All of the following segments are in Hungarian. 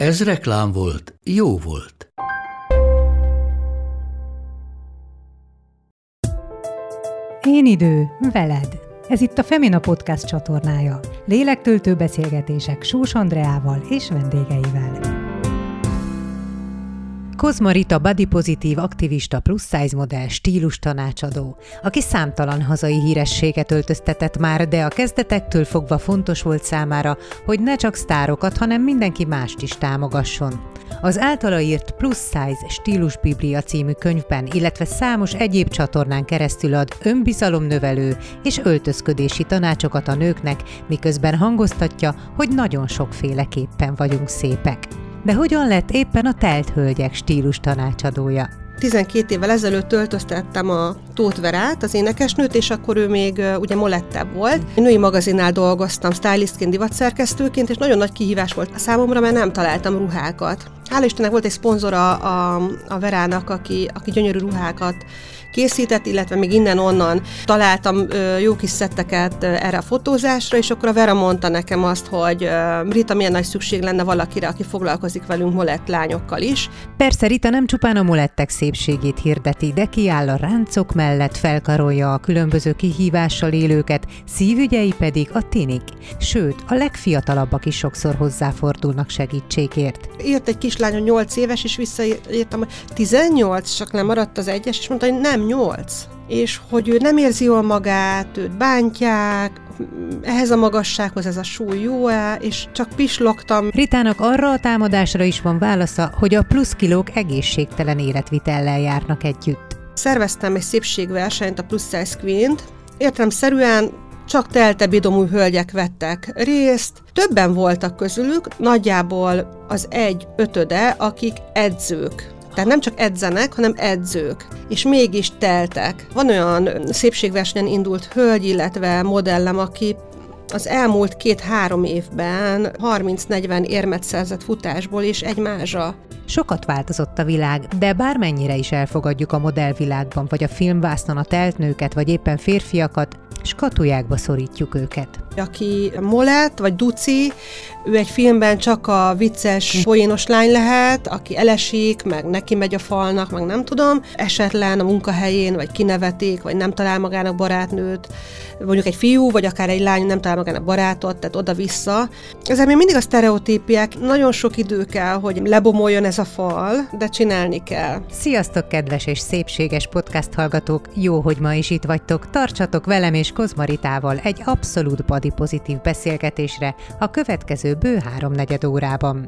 Ez reklám volt, jó volt. Én idő, veled. Ez itt a Femina Podcast csatornája. Lélektöltő beszélgetések Sós Andreával és vendégeivel. Kozma Rita body pozitív aktivista plusz size modell stílus tanácsadó, aki számtalan hazai hírességet öltöztetett már, de a kezdetektől fogva fontos volt számára, hogy ne csak sztárokat, hanem mindenki mást is támogasson. Az általa írt Plus Size Stílus Biblia című könyvben, illetve számos egyéb csatornán keresztül ad önbizalomnövelő és öltözködési tanácsokat a nőknek, miközben hangoztatja, hogy nagyon sokféleképpen vagyunk szépek. De hogyan lett éppen a telt hölgyek stílus tanácsadója? 12 évvel ezelőtt töltöztettem a Tóth Verát, az énekesnőt, és akkor ő még ugye molettebb volt. Én női magazinnál dolgoztam, stylistként, divatszerkesztőként, és nagyon nagy kihívás volt a számomra, mert nem találtam ruhákat. Hála Istennek volt egy szponzora a, a Verának, aki, aki gyönyörű ruhákat készített, illetve még innen-onnan találtam jó kis szetteket erre a fotózásra, és akkor a Vera mondta nekem azt, hogy Rita, milyen nagy szükség lenne valakire, aki foglalkozik velünk molett lányokkal is. Persze Rita nem csupán a molettek szépségét hirdeti, de kiáll a ráncok mellett, felkarolja a különböző kihívással élőket, szívügyei pedig a tinik. Sőt, a legfiatalabbak is sokszor hozzáfordulnak segítségért. Írt egy kislányon 8 éves, és visszaírtam, hogy 18, csak lemaradt az egyes, és mondta, hogy nem, nem nyolc, és hogy ő nem érzi jól magát, őt bántják, ehhez a magassághoz ez a súly jó-e, és csak pislogtam. Ritának arra a támadásra is van válasza, hogy a plusz kilók egészségtelen életvitellel járnak együtt. Szerveztem egy szépségversenyt, a Plus Size Queen-t, értelemszerűen csak telte bidomú hölgyek vettek részt. Többen voltak közülük, nagyjából az egy ötöde, akik edzők. Tehát nem csak edzenek, hanem edzők, és mégis teltek. Van olyan szépségversenyen indult hölgy, illetve modellem, aki az elmúlt két-három évben 30-40 érmet szerzett futásból és egy mázsa. Sokat változott a világ, de bármennyire is elfogadjuk a modellvilágban, vagy a filmvásznon a telt nőket, vagy éppen férfiakat, skatujákba szorítjuk őket. Aki Molett vagy Duci, ő egy filmben csak a vicces, poénos lány lehet, aki elesik, meg neki megy a falnak, meg nem tudom, esetlen a munkahelyén, vagy kinevetik, vagy nem talál magának barátnőt, mondjuk egy fiú, vagy akár egy lány nem talál magának barátot, tehát oda-vissza. Ezzel még mindig a sztereotípiák, nagyon sok idő kell, hogy lebomoljon ez a fal, de csinálni kell. Sziasztok, kedves és szépséges podcast hallgatók! Jó, hogy ma is itt vagytok. Tartsatok velem és Kozmaritával egy abszolút body pozitív beszélgetésre a következő bő háromnegyed órában.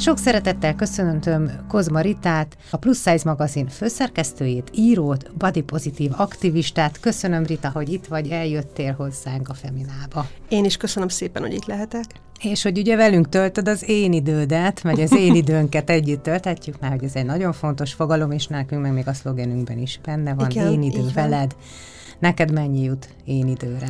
Sok szeretettel köszöntöm Kozma Ritát, a Plus Size magazin főszerkesztőjét, írót, body pozitív aktivistát. Köszönöm Rita, hogy itt vagy, eljöttél hozzánk a Feminába. Én is köszönöm szépen, hogy itt lehetek. És hogy ugye velünk töltöd az én idődet, vagy az én időnket együtt tölthetjük, mert hogy ez egy nagyon fontos fogalom, és nekünk meg még a szlogenünkben is benne van, Igen, én idő veled. Van. Neked mennyi jut én időre?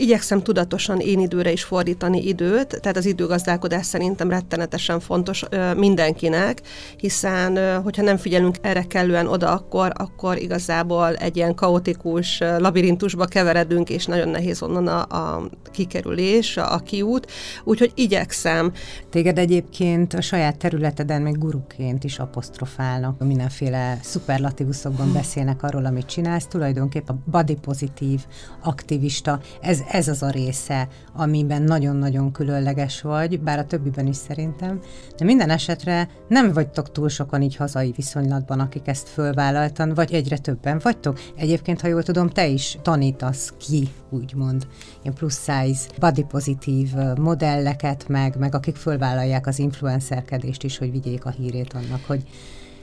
Igyekszem tudatosan én időre is fordítani időt, tehát az időgazdálkodás szerintem rettenetesen fontos mindenkinek, hiszen hogyha nem figyelünk erre kellően oda, akkor, akkor igazából egy ilyen kaotikus labirintusba keveredünk, és nagyon nehéz onnan a, a kikerülés, a, a kiút, úgyhogy igyekszem. Téged egyébként a saját területeden még guruként is apostrofálnak, mindenféle szuperlatívuszokban beszélnek arról, amit csinálsz, tulajdonképpen a body pozitív aktivista, ez ez az a része, amiben nagyon-nagyon különleges vagy, bár a többiben is szerintem, de minden esetre nem vagytok túl sokan így hazai viszonylatban, akik ezt fölvállaltan, vagy egyre többen vagytok. Egyébként, ha jól tudom, te is tanítasz ki, úgymond, ilyen plusz size, body pozitív modelleket, meg, meg akik fölvállalják az influencerkedést is, hogy vigyék a hírét annak, hogy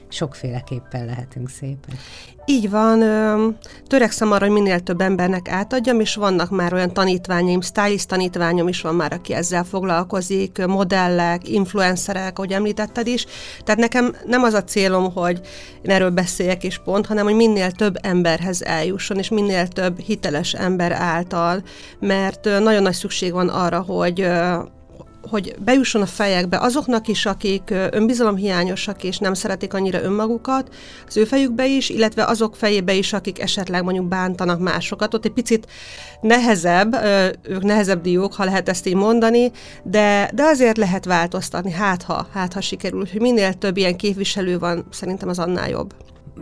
sokféleképpen lehetünk szépek. Így van, törekszem arra, hogy minél több embernek átadjam, és vannak már olyan tanítványaim, stylist tanítványom is van már, aki ezzel foglalkozik, modellek, influencerek, ahogy említetted is. Tehát nekem nem az a célom, hogy én erről beszéljek és pont, hanem hogy minél több emberhez eljusson, és minél több hiteles ember által, mert nagyon nagy szükség van arra, hogy hogy bejusson a fejekbe azoknak is, akik önbizalomhiányosak és nem szeretik annyira önmagukat, az ő fejükbe is, illetve azok fejébe is, akik esetleg mondjuk bántanak másokat. Ott egy picit nehezebb, ők nehezebb diók, ha lehet ezt így mondani, de, de azért lehet változtatni, hát ha, hát ha sikerül, hogy minél több ilyen képviselő van, szerintem az annál jobb.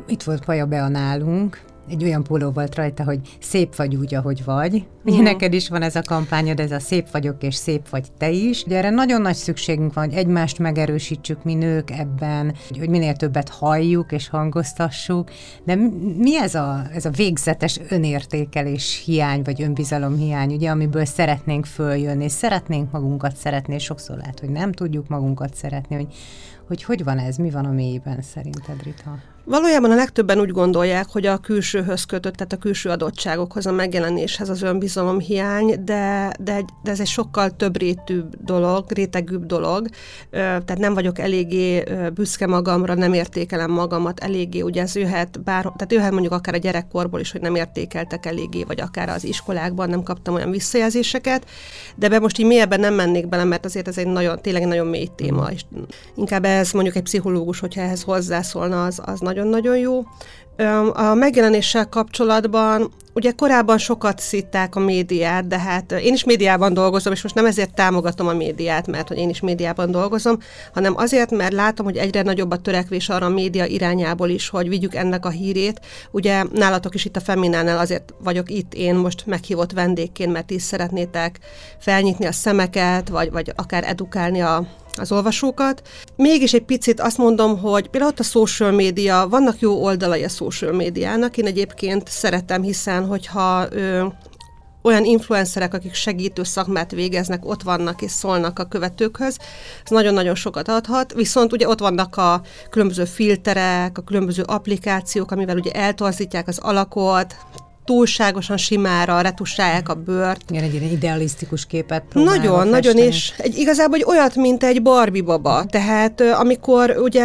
Itt volt Paja Bea nálunk, egy olyan póló volt rajta, hogy szép vagy úgy, ahogy vagy. Ugye mm. neked is van ez a kampányod, ez a szép vagyok és szép vagy te is. Ugye erre nagyon nagy szükségünk van, hogy egymást megerősítsük mi nők ebben, hogy minél többet halljuk és hangoztassuk. De mi ez a, ez a végzetes önértékelés hiány, vagy önbizalom hiány, ugye, amiből szeretnénk följönni, szeretnénk magunkat szeretni, és sokszor lehet, hogy nem tudjuk magunkat szeretni, hogy hogy hogy van ez, mi van a mélyben szerinted, Rita? Valójában a legtöbben úgy gondolják, hogy a külsőhöz kötött, tehát a külső adottságokhoz, a megjelenéshez az önbizalom hiány, de, de, de ez egy sokkal több rétűbb dolog, rétegűbb dolog, tehát nem vagyok eléggé büszke magamra, nem értékelem magamat eléggé, ugye ez jöhet, bár, tehát jöhet mondjuk akár a gyerekkorból is, hogy nem értékeltek eléggé, vagy akár az iskolákban nem kaptam olyan visszajelzéseket, de be most így mélyebben nem mennék bele, mert azért ez egy nagyon, tényleg nagyon mély téma, és inkább ez mondjuk egy pszichológus, hogyha ehhez hozzászólna, az, az nagyon-nagyon jó. A megjelenéssel kapcsolatban ugye korábban sokat szitták a médiát, de hát én is médiában dolgozom, és most nem ezért támogatom a médiát, mert hogy én is médiában dolgozom, hanem azért, mert látom, hogy egyre nagyobb a törekvés arra a média irányából is, hogy vigyük ennek a hírét. Ugye nálatok is itt a Feminánál azért vagyok itt én most meghívott vendégként, mert is szeretnétek felnyitni a szemeket, vagy, vagy akár edukálni a az olvasókat. Mégis egy picit azt mondom, hogy például ott a social média, vannak jó oldalai a social médiának, én egyébként szeretem, hiszen hogyha ö, olyan influencerek, akik segítő szakmát végeznek, ott vannak és szólnak a követőkhöz, ez nagyon-nagyon sokat adhat, viszont ugye ott vannak a különböző filterek, a különböző applikációk, amivel ugye eltorzítják az alakot, túlságosan simára retusálják a bört. Igen, egy ilyen idealisztikus képet Nagyon, festeni. nagyon, és egy, igazából egy olyat, mint egy Barbie baba. Tehát amikor ugye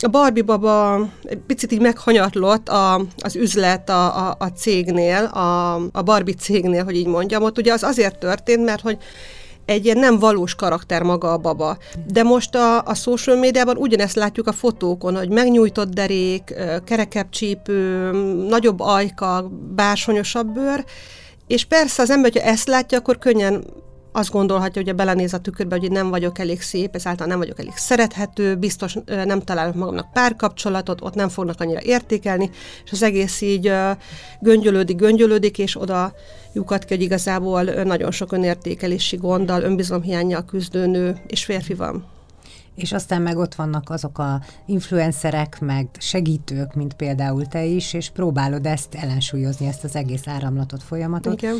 a Barbie baba egy picit így meghanyatlott a, az üzlet a, a, a cégnél, a, a Barbie cégnél, hogy így mondjam, ott ugye az azért történt, mert hogy egy ilyen nem valós karakter maga a baba. De most a, a social médiában ugyanezt látjuk a fotókon, hogy megnyújtott derék, kerekebb csípő, nagyobb ajka, bársonyosabb bőr, és persze az ember, hogyha ezt látja, akkor könnyen azt gondolhatja, hogy a belenéz a tükörbe, hogy nem vagyok elég szép, ezáltal nem vagyok elég szerethető, biztos nem találok magamnak párkapcsolatot, ott nem fognak annyira értékelni, és az egész így göngyölődik, göngyölődik, és oda lyukat ki, hogy igazából nagyon sok önértékelési gonddal, önbizalomhiányjal küzdő nő és férfi van. És aztán meg ott vannak azok a influencerek, meg segítők, mint például te is, és próbálod ezt ellensúlyozni, ezt az egész áramlatot, folyamatot. Igen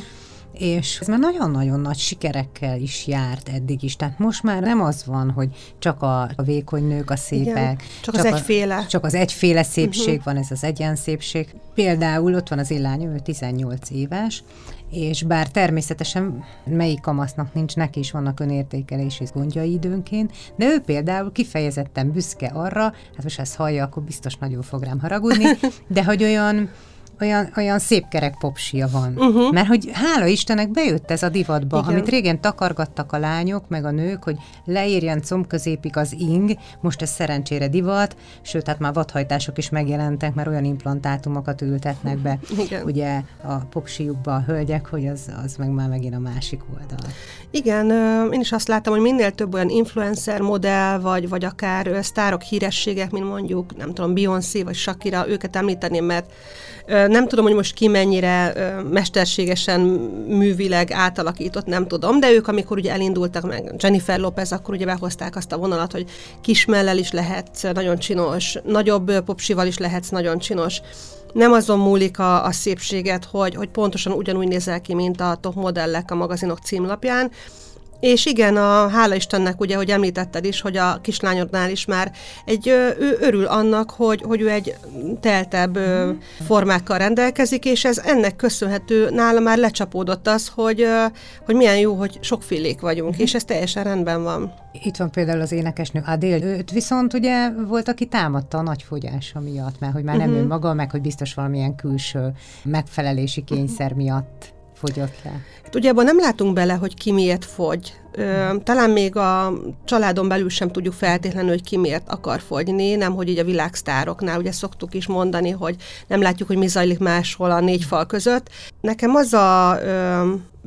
és ez már nagyon-nagyon nagy sikerekkel is járt eddig is. Tehát most már nem az van, hogy csak a, a vékony nők a szépek. Igen, csak, csak az a, egyféle. Csak az egyféle szépség uh-huh. van, ez az egyen szépség. Például ott van az én lányom, ő 18 éves, és bár természetesen melyik kamasznak nincs, neki is vannak önértékelési gondjai időnként, de ő például kifejezetten büszke arra, hát most ezt hallja, akkor biztos nagyon fog rám haragudni, de hogy olyan olyan, olyan szép kerek popsia van. Uh-huh. Mert hogy hála Istennek bejött ez a divatba, Igen. amit régen takargattak a lányok, meg a nők, hogy leérjen combközépig az ing, most ez szerencsére divat, sőt, hát már vadhajtások is megjelentek, mert olyan implantátumokat ültetnek be, Igen. ugye a popsiukba a hölgyek, hogy az, az meg már megint a másik oldal. Igen, én is azt láttam, hogy minél több olyan influencer modell, vagy, vagy akár sztárok, hírességek, mint mondjuk, nem tudom, Beyoncé vagy Shakira, őket említeném, mert nem tudom, hogy most ki mennyire mesterségesen művileg átalakított, nem tudom, de ők, amikor ugye elindultak meg Jennifer Lopez, akkor ugye behozták azt a vonalat, hogy kismellel is lehetsz nagyon csinos, nagyobb popsival is lehetsz nagyon csinos. Nem azon múlik a, a szépséget, hogy, hogy pontosan ugyanúgy nézel ki, mint a top modellek a magazinok címlapján, És igen, a, hála Istennek, ugye, hogy említetted is, hogy a kislányodnál is már egy, ő örül annak, hogy, hogy ő egy teltebb mm. formákkal rendelkezik, és ez ennek köszönhető, nála már lecsapódott az, hogy, hogy milyen jó, hogy sokfélék vagyunk, mm. és ez teljesen rendben van. Itt van például az énekesnő Adél, őt viszont ugye volt, aki támadta a nagy fogyása miatt, mert hogy már nem uh-huh. ő maga, meg hogy biztos valamilyen külső megfelelési kényszer miatt fogyott le. Hát ugye abban nem látunk bele, hogy ki miért fogy. Talán még a családon belül sem tudjuk feltétlenül, hogy ki miért akar fogyni, nem hogy így a világsztároknál, ugye szoktuk is mondani, hogy nem látjuk, hogy mi zajlik máshol a négy fal között. Nekem az a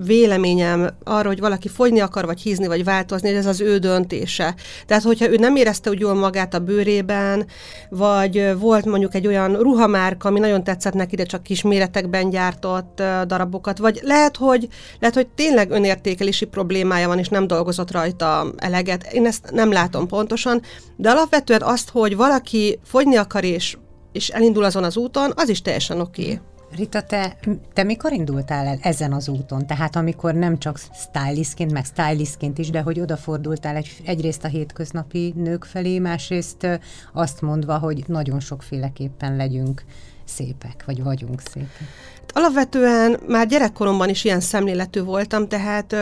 véleményem arra, hogy valaki fogyni akar, vagy hízni, vagy változni, ez az ő döntése. Tehát, hogyha ő nem érezte úgy jól magát a bőrében, vagy volt mondjuk egy olyan ruhamárka, ami nagyon tetszett neki, de csak kis méretekben gyártott darabokat, vagy lehet, hogy, lehet, hogy tényleg önértékelési problémája van, és nem dolgozott rajta eleget. Én ezt nem látom pontosan, de alapvetően azt, hogy valaki fogyni akar, és és elindul azon az úton, az is teljesen oké. Okay. Rita, te, te mikor indultál el ezen az úton? Tehát amikor nem csak stylistként, meg stylistként is, de hogy odafordultál egy, egyrészt a hétköznapi nők felé, másrészt azt mondva, hogy nagyon sokféleképpen legyünk szépek, vagy vagyunk szépek. Alapvetően már gyerekkoromban is ilyen szemléletű voltam, tehát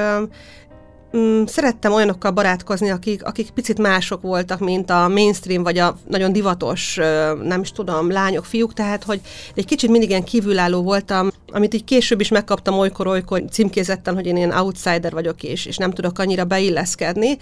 Mm, szerettem olyanokkal barátkozni, akik, akik picit mások voltak, mint a mainstream, vagy a nagyon divatos, nem is tudom, lányok, fiúk, tehát, hogy egy kicsit mindig ilyen kívülálló voltam, amit így később is megkaptam olykor-olykor címkézetten, hogy én ilyen outsider vagyok, és, és nem tudok annyira beilleszkedni.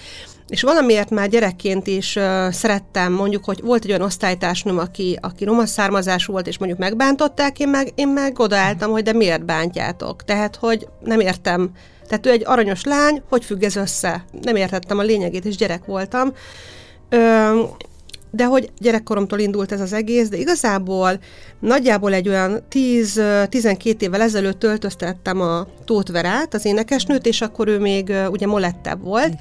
És valamiért már gyerekként is uh, szerettem, mondjuk, hogy volt egy olyan osztálytársnőm, aki, aki roma származású volt, és mondjuk megbántották, én meg, én meg odaálltam, hogy de miért bántjátok? Tehát, hogy nem értem tehát ő egy aranyos lány, hogy függ ez össze? Nem értettem a lényegét, és gyerek voltam. Ö, de hogy gyerekkoromtól indult ez az egész, de igazából nagyjából egy olyan 10-12 évvel ezelőtt töltöztettem a Tóth Verát, az énekesnőt, és akkor ő még ugye molettebb volt. Uh-huh.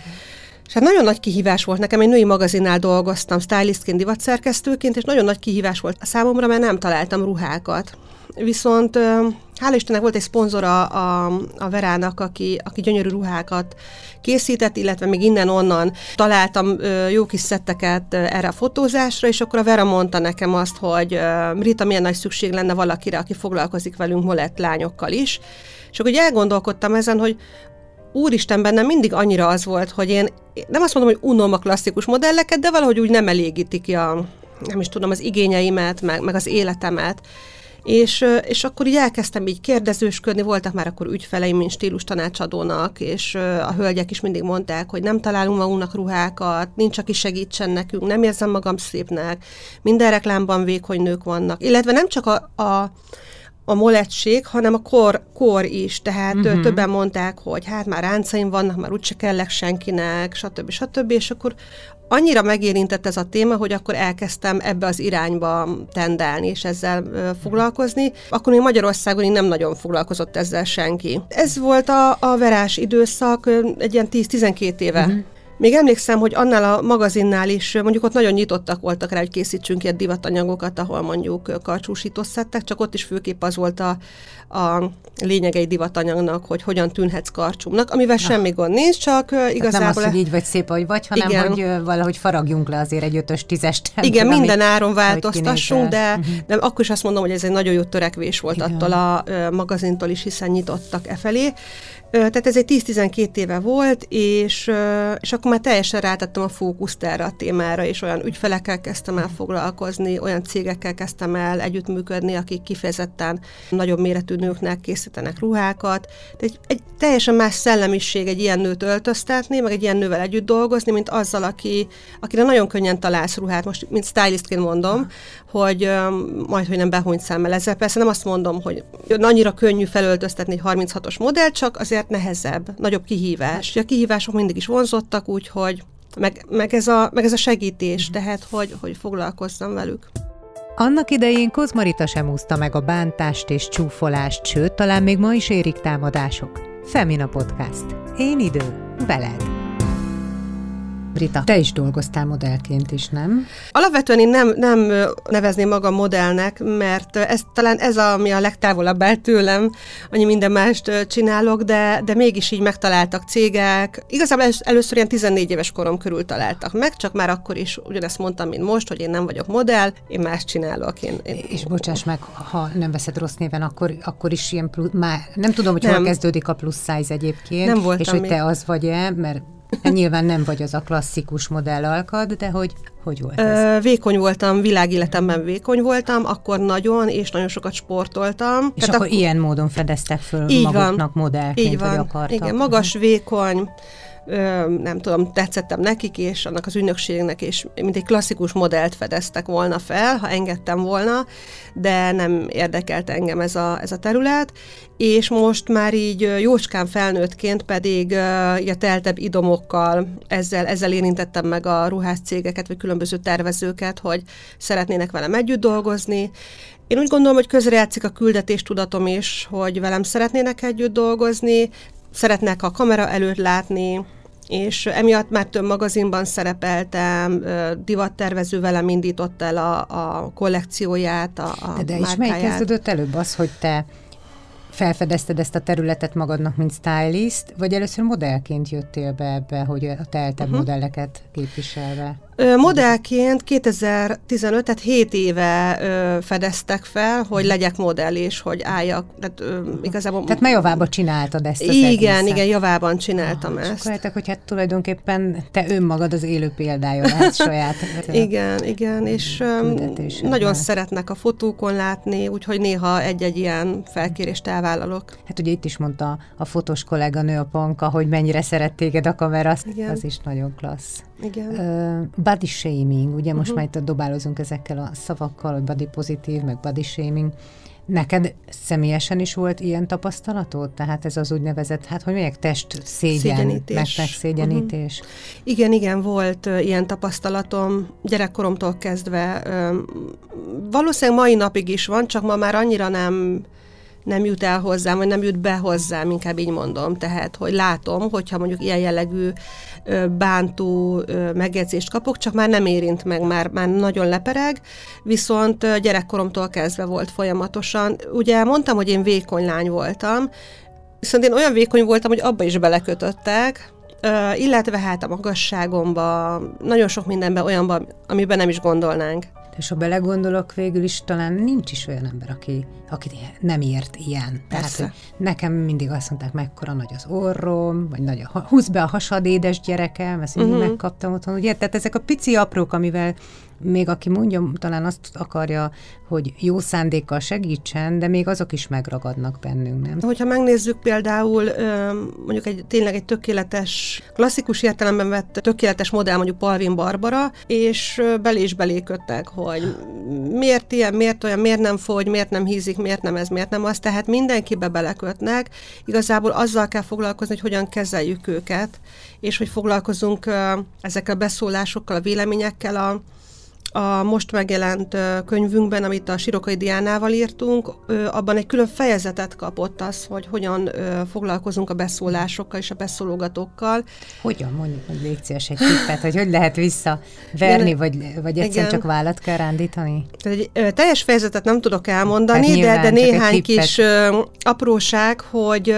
És hát nagyon nagy kihívás volt nekem, egy női magazinnál dolgoztam, stylistként, divatszerkesztőként, és nagyon nagy kihívás volt a számomra, mert nem találtam ruhákat. Viszont hála Istennek volt egy szponzora a, a Verának, aki, aki gyönyörű ruhákat készített, illetve még innen-onnan találtam jó kis szetteket erre a fotózásra, és akkor a Vera mondta nekem azt, hogy Rita, milyen nagy szükség lenne valakire, aki foglalkozik velünk molett lányokkal is. És akkor elgondolkodtam ezen, hogy úristen, bennem mindig annyira az volt, hogy én nem azt mondom, hogy unom a klasszikus modelleket, de valahogy úgy nem elégíti ki a, nem is tudom, az igényeimet, meg, meg az életemet. És, és akkor így elkezdtem így kérdezősködni, voltak már akkor ügyfeleim, mint stílus tanácsadónak, és a hölgyek is mindig mondták, hogy nem találunk magunknak ruhákat, nincs, aki segítsen nekünk, nem érzem magam szépnek, minden reklámban vékony nők vannak. Illetve nem csak a, a a molettség, hanem a kor, kor is. Tehát uh-huh. többen mondták, hogy hát már ráncaim vannak, már úgyse kellek senkinek, stb. stb. És akkor annyira megérintett ez a téma, hogy akkor elkezdtem ebbe az irányba tendálni és ezzel foglalkozni. Akkor még Magyarországon nem nagyon foglalkozott ezzel senki. Ez volt a, a verás időszak egy ilyen 10-12 éve. Uh-huh. Még emlékszem, hogy annál a magazinnál is, mondjuk ott nagyon nyitottak voltak rá, hogy készítsünk ilyen divatanyagokat, ahol mondjuk karcsúsítószettek, csak ott is főképp az volt a, a lényeg egy divatanyagnak, hogy hogyan tűnhetsz karcsúmnak, amivel Na. semmi gond nincs, csak Tehát igazából... nem az, hogy így vagy szép, vagy vagy, hanem igen. hogy valahogy faragjunk le azért egy ötös, tízest. Igen, minden áron változtassunk, de, uh-huh. de akkor is azt mondom, hogy ez egy nagyon jó törekvés volt igen. attól a magazintól is, hiszen nyitottak e felé. Tehát ez egy 10-12 éve volt, és, és akkor már teljesen rátettem a fókuszt erre a témára, és olyan ügyfelekkel kezdtem el foglalkozni, olyan cégekkel kezdtem el együttműködni, akik kifejezetten nagyobb méretű nőknek készítenek ruhákat. Tehát egy, egy teljesen más szellemiség egy ilyen nőt öltöztetni, meg egy ilyen nővel együtt dolgozni, mint azzal, aki, akire nagyon könnyen találsz ruhát, most mint stylistként mondom, hogy majd, hogy nem behúnyt szemmel ezzel. Persze nem azt mondom, hogy annyira könnyű felöltöztetni egy 36-os modell, csak azért nehezebb, nagyobb kihívás. A kihívások mindig is vonzottak, úgyhogy meg, meg, ez, a, meg ez a segítés, tehát hogy, hogy foglalkozzam velük. Annak idején Kozmarita sem úszta meg a bántást és csúfolást, sőt, talán még ma is érik támadások. Femina Podcast. Én idő, veled. Brita, te is dolgoztál modellként is, nem? Alapvetően én nem, nem nevezném magam modellnek, mert ez talán ez, ami a legtávolabb áll tőlem, annyi minden mást csinálok, de, de mégis így megtaláltak cégek. Igazából először ilyen 14 éves korom körül találtak meg, csak már akkor is ugyanezt mondtam, mint most, hogy én nem vagyok modell, én más csinálok. Én, én... És bocsáss meg, ha nem veszed rossz néven, akkor, akkor is ilyen plusz, már nem tudom, hogy nem. hol kezdődik a plusz size egyébként, nem voltam és hogy még. te az vagy-e, mert Hát nyilván nem vagy az a klasszikus modellalkad, de hogy, hogy volt ez? vékony voltam, világéletemben vékony voltam, akkor nagyon, és nagyon sokat sportoltam. És Tehát akkor ak- ilyen módon fedeztek föl így maguknak van, modellként, így van. hogy akartak. Igen, magas, vékony, nem tudom, tetszettem nekik, és annak az ügynökségnek, és mint egy klasszikus modellt fedeztek volna fel, ha engedtem volna, de nem érdekelt engem ez a, ez a terület, és most már így jócskán felnőttként pedig a teltebb idomokkal ezzel, ezzel érintettem meg a ruhász cégeket, vagy különböző tervezőket, hogy szeretnének velem együtt dolgozni, én úgy gondolom, hogy közrejátszik a küldetéstudatom is, hogy velem szeretnének együtt dolgozni, szeretnek a kamera előtt látni, és emiatt már több magazinban szerepeltem, divattervező velem indított el a, a kollekcióját, a, a De, de és melyik kezdődött előbb az, hogy te felfedezted ezt a területet magadnak, mint stylist, vagy először modellként jöttél be ebbe, hogy a teltebb uh-huh. modelleket képviselve? Modellként 2015, tehát 7 éve ö, fedeztek fel, hogy legyek modell, és hogy álljak. Tehát, ö, igazából... tehát már javába csináltad ezt az Igen, egészet. igen, javában csináltam Aha, ezt. És akkor hogy hát tulajdonképpen te önmagad az élő példája lehet saját. igen, igen, és ö, nagyon szeretnek a fotókon látni, úgyhogy néha egy-egy ilyen felkérést elvállalok. Hát ugye itt is mondta a fotós kolléganő a Panka, hogy mennyire szeret téged a kamera, igen. az is nagyon klassz. Igen. Uh, body shaming, ugye most uh-huh. már itt dobálozunk ezekkel a szavakkal, hogy body pozitív, meg body shaming. Neked személyesen is volt ilyen tapasztalatod? Tehát ez az úgynevezett, hát hogy mondják, test szégyen, szégyenítés. szégyenítés? Uh-huh. Igen, igen, volt uh, ilyen tapasztalatom gyerekkoromtól kezdve. Uh, valószínűleg mai napig is van, csak ma már annyira nem nem jut el hozzám, vagy nem jut be hozzám, inkább így mondom. Tehát, hogy látom, hogyha mondjuk ilyen jellegű bántó megjegyzést kapok, csak már nem érint meg, már, már nagyon lepereg, viszont gyerekkoromtól kezdve volt folyamatosan. Ugye mondtam, hogy én vékony lány voltam, viszont én olyan vékony voltam, hogy abba is belekötöttek, illetve hát a magasságomba, nagyon sok mindenben olyanban, amiben nem is gondolnánk. És ha belegondolok, végül is talán nincs is olyan ember, aki, aki nem ért ilyen. Persze. Tehát, nekem mindig azt mondták, mekkora nagy az orrom, vagy nagy a, húz be a hasad édes gyerekem, ezt uh-huh. megkaptam otthon. Ugye, tehát ezek a pici aprók, amivel még aki mondja, talán azt akarja, hogy jó szándékkal segítsen, de még azok is megragadnak bennünk, nem? Hogyha megnézzük például mondjuk egy tényleg egy tökéletes, klasszikus értelemben vett tökéletes modell, mondjuk Palvin Barbara, és belé is beléköttek, hogy miért ilyen, miért olyan, miért nem fogy, miért nem hízik, miért nem ez, miért nem az, tehát mindenkibe belekötnek. Igazából azzal kell foglalkozni, hogy hogyan kezeljük őket, és hogy foglalkozunk ezekkel a beszólásokkal, a véleményekkel, a, a most megjelent könyvünkben, amit a Sirokai Diánával írtunk, abban egy külön fejezetet kapott az, hogy hogyan foglalkozunk a beszólásokkal és a beszólogatókkal. Hogyan mondjuk, hogy légy szíves egy tippet, hogy hogy lehet visszaverni, igen, vagy, vagy egyszer csak vállat kell rándítani? Tehát egy teljes fejezetet nem tudok elmondani, hát de, de néhány kis apróság, hogy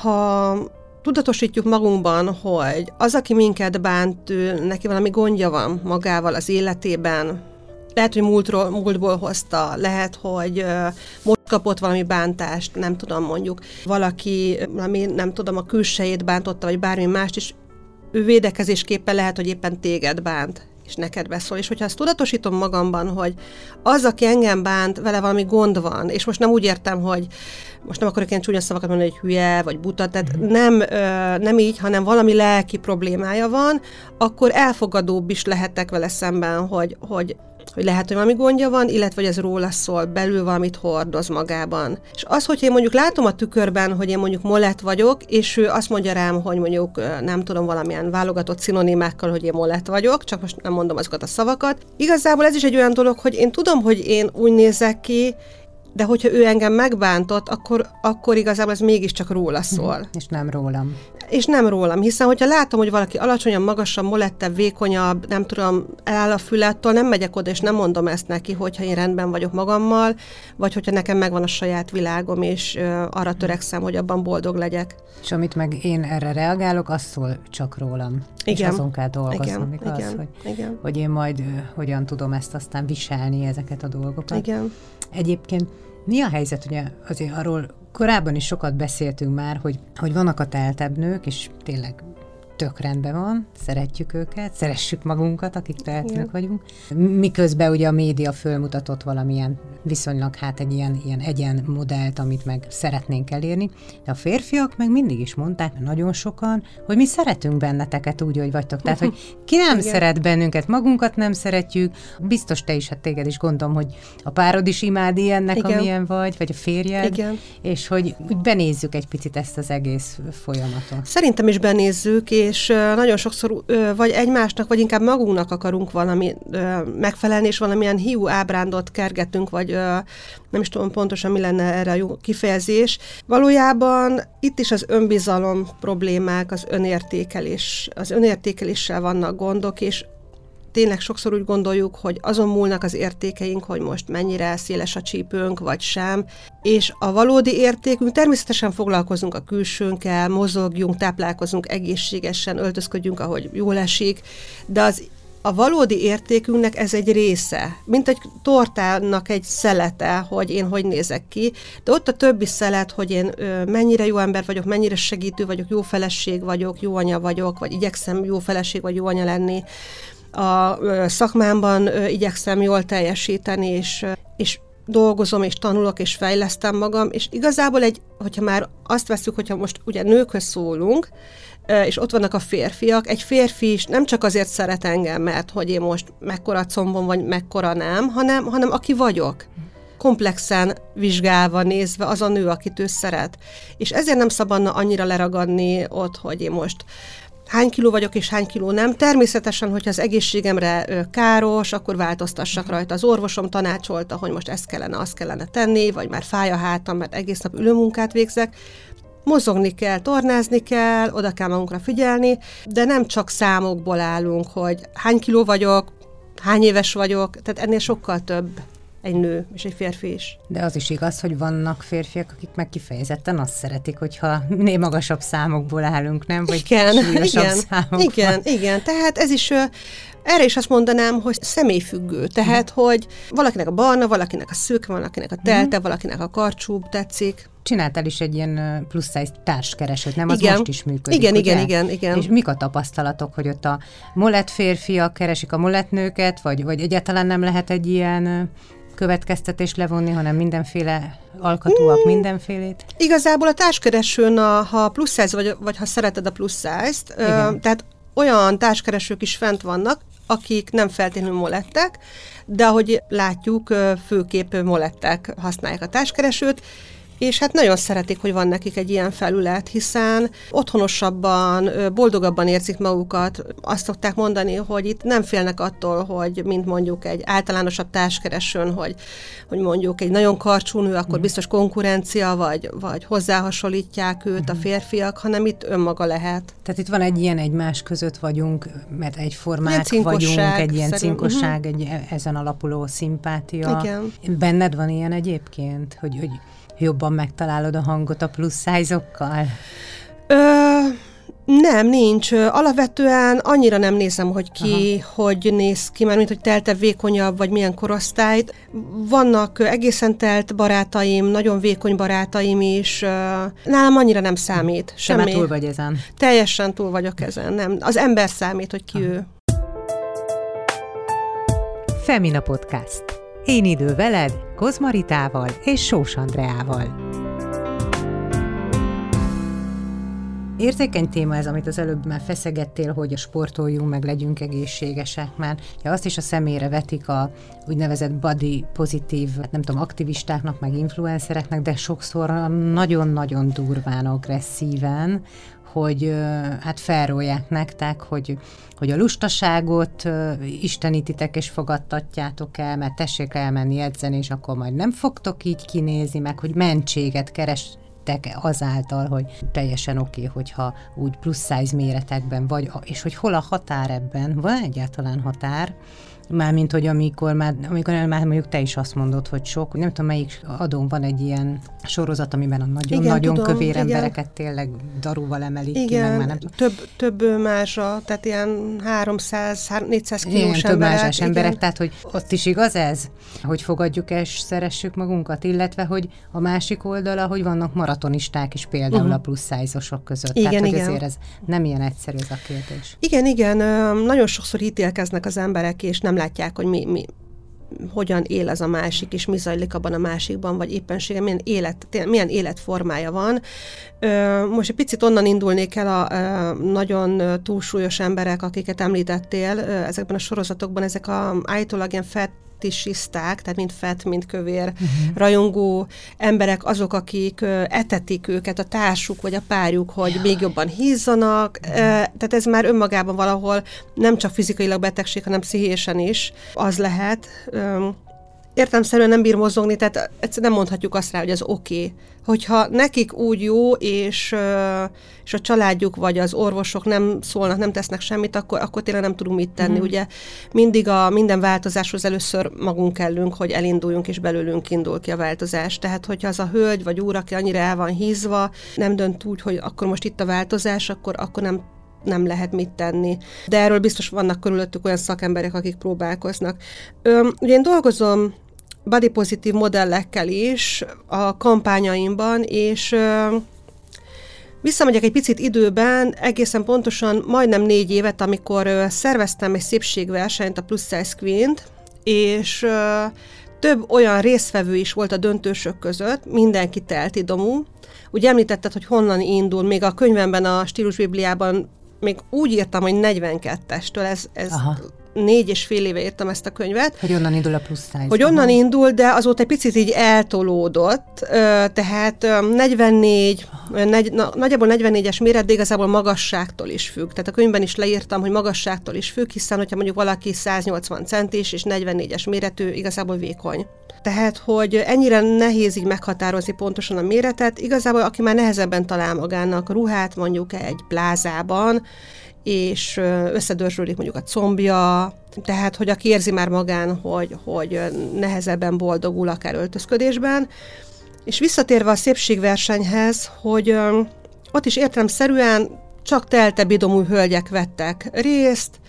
ha tudatosítjuk magunkban, hogy az, aki minket bánt, neki valami gondja van magával az életében, lehet, hogy múltról, múltból hozta, lehet, hogy most kapott valami bántást, nem tudom, mondjuk valaki, valami, nem tudom, a külsejét bántotta, vagy bármi mást, és ő védekezésképpen lehet, hogy éppen téged bánt és neked beszól. És hogyha azt tudatosítom magamban, hogy az, aki engem bánt, vele valami gond van, és most nem úgy értem, hogy most nem akarok ilyen csúnya szavakat mondani, hogy hülye, vagy buta, tehát mm. nem, ö, nem így, hanem valami lelki problémája van, akkor elfogadóbb is lehetek vele szemben, hogy, hogy hogy lehet, hogy valami gondja van, illetve hogy ez róla szól, belül valamit hordoz magában. És az, hogy én mondjuk látom a tükörben, hogy én mondjuk molett vagyok, és ő azt mondja rám, hogy mondjuk nem tudom, valamilyen válogatott szinonimákkal, hogy én molett vagyok, csak most nem mondom azokat a szavakat. Igazából ez is egy olyan dolog, hogy én tudom, hogy én úgy nézek ki, de hogyha ő engem megbántott, akkor, akkor igazából ez mégiscsak róla Mhm. szól. És nem rólam. És nem rólam, hiszen hogyha látom, hogy valaki alacsonyan, magasabb, molettebb, vékonyabb, nem tudom, eláll a fülettől, nem megyek oda, és nem mondom ezt neki, hogyha én rendben vagyok magammal, vagy hogyha nekem megvan a saját világom, és arra törekszem, hogy abban boldog legyek. És amit meg én erre reagálok, az szól csak rólam. És Igen. azon kell dolgoznom, Igen, igaz? igen, hogy, igen. hogy én majd hogyan tudom ezt aztán viselni, ezeket a dolgokat. Igen. Egyébként mi a helyzet, ugye azért arról korábban is sokat beszéltünk már, hogy, hogy vannak a teltebb nők, és tényleg tök rendben van, szeretjük őket, szeressük magunkat, akik tehetők vagyunk. Miközben ugye a média fölmutatott valamilyen viszonylag hát egy ilyen, ilyen egyen modellt, amit meg szeretnénk elérni, de a férfiak meg mindig is mondták, nagyon sokan, hogy mi szeretünk benneteket úgy, hogy vagytok. Tehát, hogy ki nem Igen. szeret bennünket, magunkat nem szeretjük, biztos te is, hát téged is gondolom, hogy a párod is imád ilyennek, Igen. amilyen vagy, vagy a férjed, Igen. és hogy úgy benézzük egy picit ezt az egész folyamatot. Szerintem is benézzük, és ö, nagyon sokszor vagy egymásnak, vagy inkább magunknak akarunk valami megfelelni, és valamilyen hiú ábrándot kergetünk, vagy nem is tudom pontosan, mi lenne erre a jó kifejezés. Valójában itt is az önbizalom problémák, az önértékelés, az önértékeléssel vannak gondok, és tényleg sokszor úgy gondoljuk, hogy azon múlnak az értékeink, hogy most mennyire széles a csípőnk, vagy sem, és a valódi értékünk, természetesen foglalkozunk a külsőnkkel, mozogjunk, táplálkozunk egészségesen, öltözködjünk, ahogy jól esik, de az a valódi értékünknek ez egy része, mint egy tortának egy szelete, hogy én hogy nézek ki, de ott a többi szelet, hogy én mennyire jó ember vagyok, mennyire segítő vagyok, jó feleség vagyok, jó anya vagyok, vagy igyekszem jó feleség vagy jó anya lenni, a szakmámban igyekszem jól teljesíteni, és, és dolgozom, és tanulok, és fejlesztem magam, és igazából egy, hogyha már azt veszük, hogyha most ugye nőkhöz szólunk, és ott vannak a férfiak, egy férfi is nem csak azért szeret engem, mert hogy én most mekkora combom, vagy mekkora nem, hanem, hanem aki vagyok komplexen vizsgálva, nézve az a nő, akit ő szeret. És ezért nem szabadna annyira leragadni ott, hogy én most hány kiló vagyok és hány kiló nem. Természetesen, hogyha az egészségemre káros, akkor változtassak rajta. Az orvosom tanácsolta, hogy most ezt kellene, azt kellene tenni, vagy már fáj a hátam, mert egész nap ülőmunkát végzek. Mozogni kell, tornázni kell, oda kell magunkra figyelni, de nem csak számokból állunk, hogy hány kiló vagyok, hány éves vagyok, tehát ennél sokkal több egy nő és egy férfi is. De az is igaz, hogy vannak férfiak, akik meg kifejezetten azt szeretik, hogyha minél magasabb számokból állunk, nem? Vagy Igen, igen, számokból. igen, igen. Tehát ez is, erre is azt mondanám, hogy személyfüggő. Tehát, hogy valakinek a barna, valakinek a szőke, valakinek a telte, valakinek a karcsúbb tetszik. Csináltál is egy ilyen plusz size társkeresőt, nem? Az Igen. most is működik, Igen, ugye? igen, igen, igen. És mik a tapasztalatok, hogy ott a molett férfiak keresik a molett nőket, vagy, vagy egyáltalán nem lehet egy ilyen következtetés levonni, hanem mindenféle alkatúak Hmm. mindenfélét? Igazából a társkeresőn, a, ha plusz size vagy, vagy ha szereted a plusz size-t, ö, tehát olyan társkeresők is fent vannak, akik nem feltétlenül molettek, de ahogy látjuk, főképp molettek használják a társkeresőt, és hát nagyon szeretik, hogy van nekik egy ilyen felület, hiszen otthonosabban, boldogabban érzik magukat. Azt szokták mondani, hogy itt nem félnek attól, hogy mint mondjuk egy általánosabb társkeresőn, hogy, hogy mondjuk egy nagyon karcsú nő, akkor biztos konkurencia, vagy, vagy hozzáhasonlítják őt a férfiak, hanem itt önmaga lehet. Tehát itt van egy ilyen egymás között vagyunk, mert egyformák Ilyen vagyunk, egy ilyen szerint, cinkosság, egy e- ezen alapuló szimpátia. Igen. Benned van ilyen egyébként, hogy, hogy jobban megtalálod a hangot a plusz szájzokkal? Nem, nincs. Alapvetően annyira nem nézem, hogy ki, Aha. hogy néz ki, mert mint hogy telte vékonyabb, vagy milyen korosztályt. Vannak egészen telt barátaim, nagyon vékony barátaim is. Nálam annyira nem számít. Te már Semmi. túl vagy ezen. Teljesen túl vagyok ezen. Nem. Az ember számít, hogy ki ő. Femina Podcast. Én idő veled, Kozmaritával és Sós Andreával. Érzékeny téma ez, amit az előbb már feszegettél, hogy a sportoljunk, meg legyünk egészségesek, mert ja, azt is a szemére vetik a úgynevezett body pozitív, hát nem tudom, aktivistáknak, meg influencereknek, de sokszor nagyon-nagyon durván, agresszíven, hogy hát felrólják nektek, hogy, hogy a lustaságot istenítitek és fogadtatjátok el, mert tessék elmenni edzeni, és akkor majd nem fogtok így kinézni, meg hogy mentséget keres azáltal, hogy teljesen oké, okay, hogyha úgy plusz size méretekben vagy, és hogy hol a határ ebben, van egyáltalán határ, Mármint, hogy amikor már, amikor már mondjuk te is azt mondod, hogy sok, nem tudom, melyik adón van egy ilyen sorozat, amiben a nagyon-nagyon kövér igen. embereket tényleg darúval emelik igen, ki, meg már nem több, több mázsa, tehát ilyen 300-400 kilós igen, több mázsás emberek, tehát hogy ott is igaz ez, hogy fogadjuk és szeressük magunkat, illetve, hogy a másik oldala, hogy vannak maratonisták is például uh-huh. a plusz szájzosok között. Igen, tehát, hogy igen. azért ez nem ilyen egyszerű ez a kérdés. Igen, igen, nagyon sokszor ítélkeznek az emberek, és nem nem látják, hogy mi, mi, hogyan él ez a másik, és mi zajlik abban a másikban, vagy éppensége, milyen, élet, milyen életformája van. Most egy picit onnan indulnék el a nagyon túlsúlyos emberek, akiket említettél ezekben a sorozatokban, ezek a állítólag ilyen fett fetisiszták, tehát mind fett, mind kövér uh-huh. rajongó emberek azok, akik etetik őket, a társuk vagy a párjuk, hogy ja. még jobban hízzanak, uh-huh. tehát ez már önmagában valahol nem csak fizikailag betegség, hanem pszichésen is az lehet értelmszerűen nem bír mozogni, tehát egyszerűen nem mondhatjuk azt rá, hogy az oké. Okay. Hogyha nekik úgy jó, és, és a családjuk vagy az orvosok nem szólnak, nem tesznek semmit, akkor, akkor tényleg nem tudunk mit tenni. Mm. Ugye mindig a minden változáshoz először magunk kellünk, hogy elinduljunk, és belőlünk indul ki a változás. Tehát, hogyha az a hölgy vagy úr, aki annyira el van hízva, nem dönt úgy, hogy akkor most itt a változás, akkor, akkor nem nem lehet mit tenni. De erről biztos vannak körülöttük olyan szakemberek, akik próbálkoznak. Ö, ugye én dolgozom body pozitív modellekkel is a kampányaimban, és Visszamegyek egy picit időben, egészen pontosan majdnem négy évet, amikor szerveztem egy szépségversenyt, a Plus Size queen és több olyan résztvevő is volt a döntősök között, mindenki telt idomú. Ugye említetted, hogy honnan indul, még a könyvemben, a stílusbibliában még úgy írtam, hogy 42-estől, ez, ez négy és fél éve írtam ezt a könyvet. Hogy onnan indul a plusz size. Hogy onnan indul, de azóta egy picit így eltolódott, tehát 44, negy, na, nagyjából 44-es méret, de igazából magasságtól is függ. Tehát a könyvben is leírtam, hogy magasságtól is függ, hiszen hogyha mondjuk valaki 180 centis és 44-es méretű, igazából vékony. Tehát, hogy ennyire nehéz így meghatározni pontosan a méretet, igazából aki már nehezebben talál magának ruhát mondjuk egy plázában, és összedörzsölik mondjuk a combja, tehát, hogy aki érzi már magán, hogy, hogy nehezebben boldogul akár öltözködésben. És visszatérve a szépségversenyhez, hogy ott is értelemszerűen csak telte bidomú hölgyek vettek részt.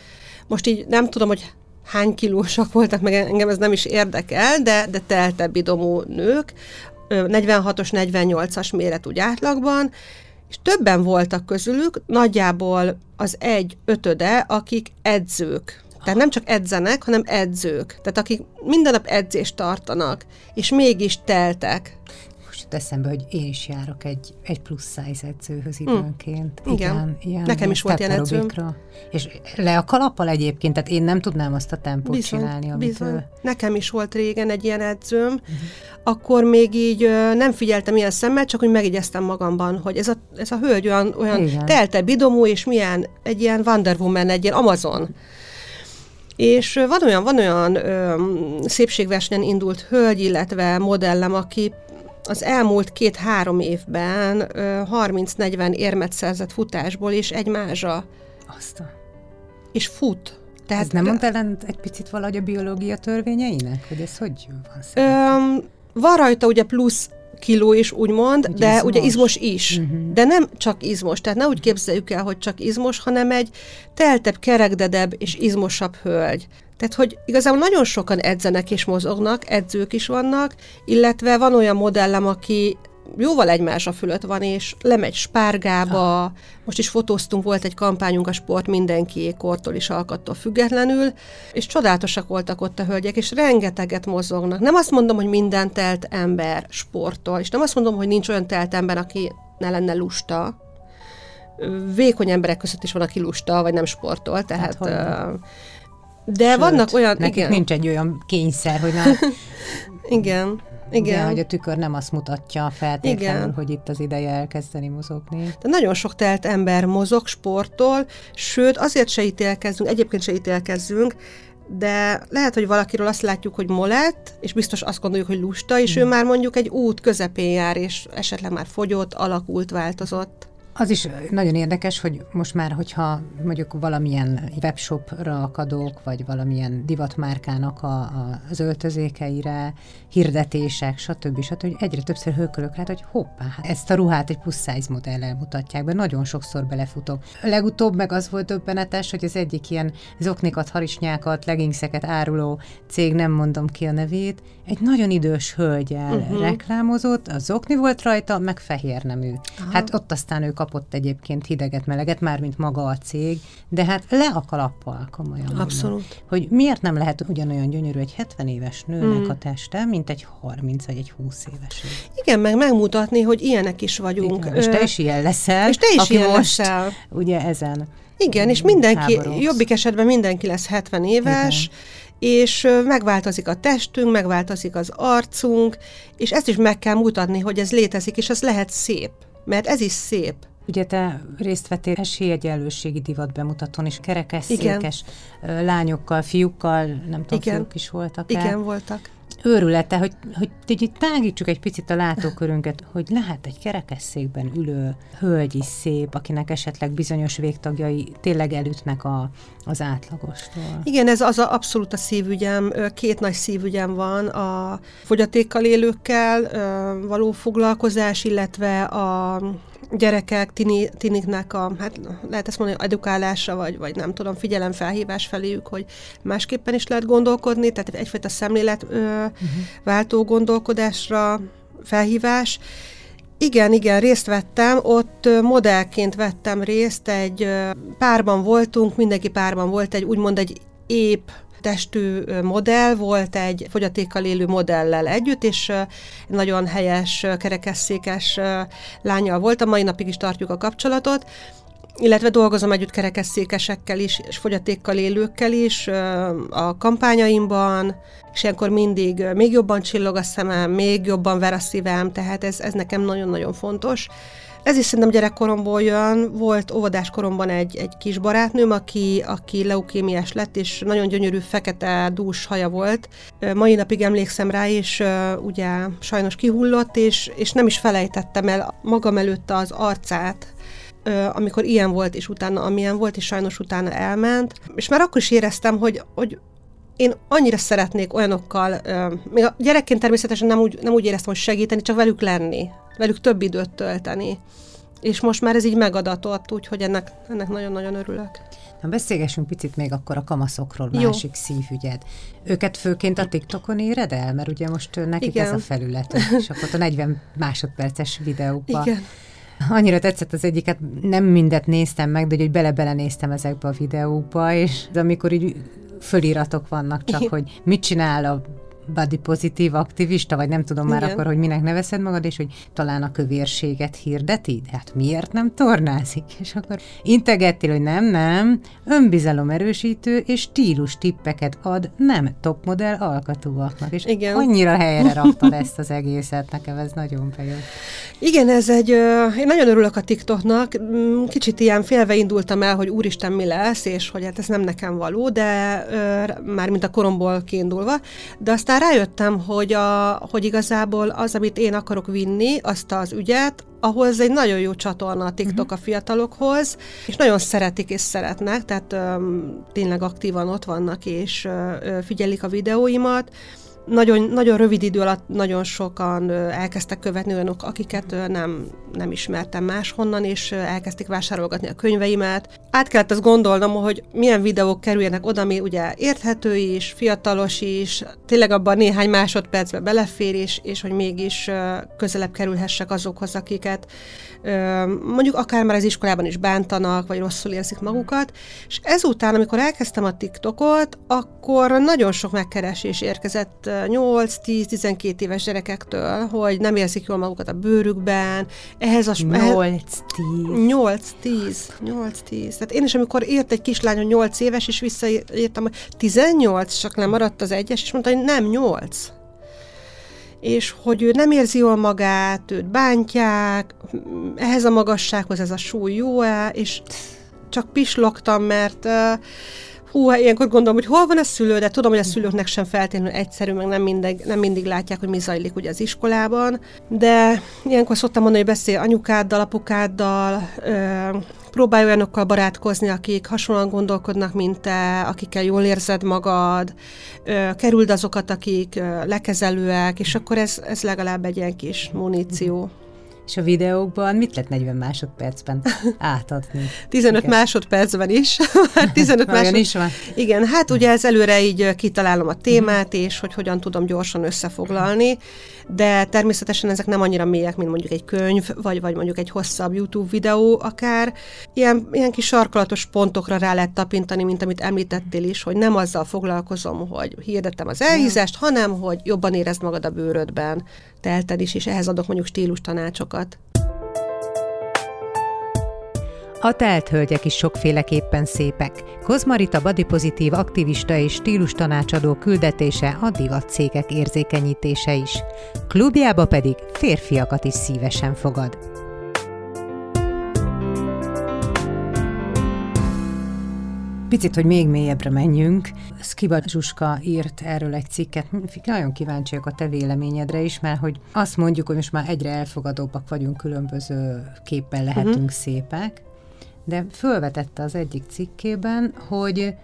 Most így nem tudom, hogy hány kilósak voltak, meg engem ez nem is érdekel, de, de telte bidomú nők, 46-os, 48-as méret úgy átlagban, és többen voltak közülük, nagyjából az egy ötöde, akik edzők. Tehát nem csak edzenek, hanem edzők. Tehát akik minden nap edzést tartanak, és mégis teltek jut eszembe, hogy én is járok egy, egy plusz size edzőhöz hm. időnként. Mm. Igen. Igen, ilyen Nekem is volt ilyen edzőm. És le a kalappal egyébként, tehát én nem tudnám azt a tempót bizony, csinálni, amit bizony. Ő... Nekem is volt régen egy ilyen edzőm, uh-huh. akkor még így ö, nem figyeltem ilyen szemmel, csak hogy megigyeztem magamban, hogy ez a, ez a hölgy olyan, olyan telte bidomú, és milyen egy ilyen Wonder Woman, egy ilyen Amazon. És van olyan, van olyan ö, szépségversenyen indult hölgy, illetve modellem, aki az elmúlt két-három évben 30-40 érmet szerzett futásból, és egy mázsa. Azt. És fut. Tehát, ez nem mond ellen egy picit valahogy a biológia törvényeinek? Hogy ez hogy van öm, Van rajta ugye plusz kiló is, úgymond, hogy de izmos. ugye izmos is. Uh-huh. De nem csak izmos, tehát ne úgy képzeljük el, hogy csak izmos, hanem egy teltebb, kerekdedebb és izmosabb hölgy. Tehát, hogy igazából nagyon sokan edzenek és mozognak, edzők is vannak, illetve van olyan modellem, aki jóval egymásra fölött van, és lemegy spárgába, ah. most is fotóztunk, volt egy kampányunk a sport mindenki kortól is alkattól függetlenül, és csodálatosak voltak ott a hölgyek, és rengeteget mozognak. Nem azt mondom, hogy minden telt ember sportol, és nem azt mondom, hogy nincs olyan telt ember, aki ne lenne lusta, vékony emberek között is van, aki lusta, vagy nem sportol, tehát... Hát, de Sőt, vannak olyan... Nekik igen. nincs egy olyan kényszer, hogy már... igen. Igen. Ugye, hogy a tükör nem azt mutatja feltétlenül, Igen. hogy itt az ideje elkezdeni mozogni. De nagyon sok telt ember mozog, sportol, sőt, azért se ítélkezzünk, egyébként se ítélkezzünk, de lehet, hogy valakiről azt látjuk, hogy molett, és biztos azt gondoljuk, hogy lusta, és mm. ő hmm. már mondjuk egy út közepén jár, és esetleg már fogyott, alakult, változott. Az is nagyon érdekes, hogy most már, hogyha mondjuk valamilyen webshopra akadok, vagy valamilyen divatmárkának a, a, az öltözékeire, hirdetések, stb. stb. egyre többször hőkölök rá, hogy hoppá, hát ezt a ruhát egy plus size modellel mutatják be, nagyon sokszor belefutok. Legutóbb meg az volt döbbenetes, hogy az egyik ilyen zoknikat, harisnyákat, legginszeket áruló cég, nem mondom ki a nevét, egy nagyon idős hölgyel uh-huh. reklámozott, a zokni volt rajta, meg fehér nemű. Aha. Hát ott aztán ő kapott egyébként hideget, meleget, már mint maga a cég, de hát le a kalappal komolyan. Abszolút. Mondom, hogy miért nem lehet ugyanolyan gyönyörű egy 70 éves nőnek mm. a teste, mint egy 30 vagy egy 20 éves. Igen, meg megmutatni, hogy ilyenek is vagyunk. Igen, és te is ilyen leszel. És te is ilyen most, leszel. Ugye ezen. Igen, és mindenki, háborús. jobbik esetben mindenki lesz 70 éves, Igen és megváltozik a testünk, megváltozik az arcunk, és ezt is meg kell mutatni, hogy ez létezik, és ez lehet szép, mert ez is szép. Ugye te részt vettél esélyegyenlőségi divat bemutatón, és kerekesszékes lányokkal, fiúkkal, nem tudom, Igen. fiúk is voltak Igen, el. voltak őrülete, hogy, hogy így tágítsuk egy picit a látókörünket, hogy lehet egy kerekesszékben ülő hölgy is szép, akinek esetleg bizonyos végtagjai tényleg elütnek a, az átlagostól. Igen, ez az a, abszolút a szívügyem. Két nagy szívügyem van, a fogyatékkal élőkkel való foglalkozás, illetve a gyerekek, tini, tiniknek a, hát lehet ezt mondani, edukálása, vagy, vagy nem tudom, figyelemfelhívás feléjük, hogy másképpen is lehet gondolkodni, tehát egyfajta szemlélet ö, uh-huh. gondolkodásra felhívás. Igen, igen, részt vettem, ott modellként vettem részt, egy párban voltunk, mindenki párban volt, egy úgymond egy épp testű modell volt egy fogyatékkal élő modellel együtt, és nagyon helyes, kerekesszékes lánya volt. A mai napig is tartjuk a kapcsolatot, illetve dolgozom együtt kerekesszékesekkel is, és fogyatékkal élőkkel is a kampányaimban, és ilyenkor mindig még jobban csillog a szemem, még jobban ver a szívem, tehát ez, ez nekem nagyon-nagyon fontos. Ez is szerintem gyerekkoromból jön. Volt óvodás koromban egy, egy kis barátnőm, aki, aki leukémiás lett, és nagyon gyönyörű, fekete, dús haja volt. Mai napig emlékszem rá, és ugye sajnos kihullott, és, és nem is felejtettem el magam előtt az arcát, amikor ilyen volt, és utána amilyen volt, és sajnos utána elment. És már akkor is éreztem, hogy, hogy én annyira szeretnék olyanokkal, még a gyerekként természetesen nem úgy, nem úgy éreztem, hogy segíteni, csak velük lenni, velük több időt tölteni. És most már ez így megadatott, úgyhogy ennek, ennek nagyon-nagyon örülök. Na beszélgessünk picit még akkor a kamaszokról, Jó. másik szívügyed. Őket főként a TikTokon éred el? Mert ugye most nekik Igen. ez a felület, és akkor a 40 másodperces videókban. Igen. Annyira tetszett az egyiket, nem mindet néztem meg, de hogy bele-bele néztem ezekbe a videókba, és amikor így föliratok vannak csak, hogy mit csinál a body pozitív aktivista, vagy nem tudom már Igen. akkor, hogy minek nevezed magad, és hogy talán a kövérséget hirdeti, de hát miért nem tornázik? És akkor integettél, hogy nem, nem, önbizalom erősítő és stílus tippeket ad nem topmodell alkatúaknak. És Igen. annyira helyre raktad ezt az egészet, nekem ez nagyon bejött. Igen, ez egy, én nagyon örülök a TikToknak, mm, kicsit ilyen félve indultam el, hogy úristen mi lesz, és hogy hát ez nem nekem való, de már mint a koromból kiindulva, de aztán aztán rájöttem, hogy, a, hogy igazából az, amit én akarok vinni, azt az ügyet, ahhoz egy nagyon jó csatorna a TikTok uh-huh. a fiatalokhoz, és nagyon szeretik és szeretnek, tehát öm, tényleg aktívan ott vannak, és ö, figyelik a videóimat, nagyon, nagyon rövid idő alatt nagyon sokan elkezdtek követni olyanok, akiket nem, nem ismertem máshonnan, és elkezdték vásárolgatni a könyveimet. Át kellett azt gondolnom, hogy milyen videók kerüljenek oda, ami ugye érthető is, fiatalos is, tényleg abban néhány másodpercbe belefér is, és hogy mégis közelebb kerülhessek azokhoz, akiket mondjuk akár már az iskolában is bántanak, vagy rosszul érzik magukat, és ezután, amikor elkezdtem a TikTokot, akkor nagyon sok megkeresés érkezett 8-10-12 éves gyerekektől, hogy nem érzik jól magukat a bőrükben, ehhez a... 8-10. 8-10. 8-10. Tehát én is, amikor ért egy kislány, hogy 8 éves, és visszaírtam, hogy 18, csak lemaradt az egyes, és mondta, hogy nem 8 és hogy ő nem érzi jól magát, őt bántják, ehhez a magassághoz ez a súly jó-e, és csak pislogtam, mert uh, hú, hát ilyenkor gondolom, hogy hol van a szülő, de tudom, hogy a szülőknek sem feltétlenül egyszerű, meg nem mindig, nem mindig látják, hogy mi zajlik ugye az iskolában, de ilyenkor szoktam mondani, hogy beszél anyukáddal, apukáddal, ö, próbálj olyanokkal barátkozni, akik hasonlóan gondolkodnak, mint te, akikkel jól érzed magad, ö, kerüld azokat, akik ö, lekezelőek, és akkor ez, ez legalább egy ilyen kis muníció. És a videókban mit lehet 40 másodpercben átadni? 15 Igen. másodpercben is. 15 másod... is van. Igen, hát ugye ez előre így kitalálom a témát, és hogy hogyan tudom gyorsan összefoglalni, de természetesen ezek nem annyira mélyek, mint mondjuk egy könyv, vagy, vagy mondjuk egy hosszabb YouTube videó akár. Ilyen, ilyen kis sarkalatos pontokra rá lehet tapintani, mint amit említettél is, hogy nem azzal foglalkozom, hogy hirdettem az elhízást, hanem hogy jobban érezd magad a bőrödben, telted is, és ehhez adok mondjuk stílus tanácsokat. A telt hölgyek is sokféleképpen szépek. Kozmarita badipozitív aktivista és stílus tanácsadó küldetése a divat cégek érzékenyítése is. Klubjába pedig férfiakat is szívesen fogad. Picit, hogy még mélyebbre menjünk. Skiba Zsuska írt erről egy cikket. Nagyon kíváncsiak a te véleményedre is, mert hogy azt mondjuk, hogy most már egyre elfogadóbbak vagyunk, különböző képpen lehetünk uh-huh. szépek, de fölvetette az egyik cikkében, hogy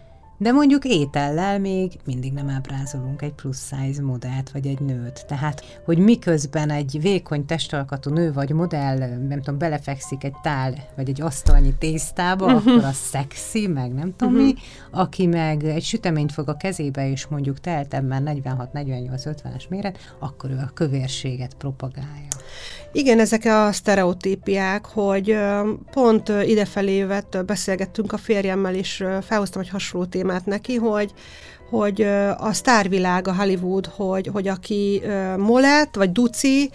de mondjuk étellel még mindig nem ábrázolunk egy plusz size modellt, vagy egy nőt. Tehát, hogy miközben egy vékony testalkatú nő vagy modell, nem tudom, belefekszik egy tál, vagy egy asztalnyi tésztába, uh-huh. akkor a szexi, meg nem tudom uh-huh. mi, aki meg egy süteményt fog a kezébe, és mondjuk teltemben 46-48-50-es méret, akkor ő a kövérséget propagálja. Igen, ezek a sztereotípiák, hogy pont idefelé jövet, beszélgettünk a férjemmel, és felhoztam egy hasonló témát neki, hogy hogy a sztárvilág, a Hollywood, hogy, hogy aki Molett, vagy Duci,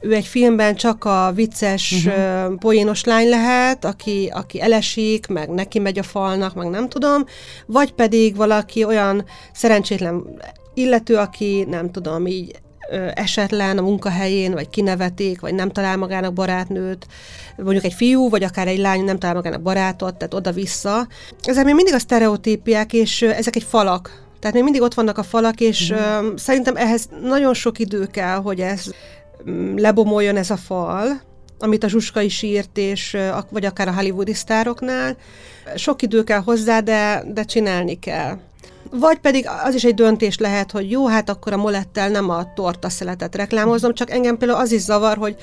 ő egy filmben csak a vicces, uh-huh. poénos lány lehet, aki, aki elesik, meg neki megy a falnak, meg nem tudom, vagy pedig valaki olyan szerencsétlen illető, aki nem tudom, így esetlen a munkahelyén, vagy kinevetik, vagy nem talál magának barátnőt, mondjuk egy fiú, vagy akár egy lány nem talál magának barátot, tehát oda-vissza. Ezek még mindig a sztereotípiák, és ezek egy falak. Tehát még mindig ott vannak a falak, és mm. szerintem ehhez nagyon sok idő kell, hogy ez lebomoljon ez a fal, amit a Zsuska is írt, és, vagy akár a hollywoodi sztároknál. Sok idő kell hozzá, de, de csinálni kell. Vagy pedig az is egy döntés lehet, hogy jó, hát akkor a molettel nem a torta szeletet reklámozom, csak engem például az is zavar, hogy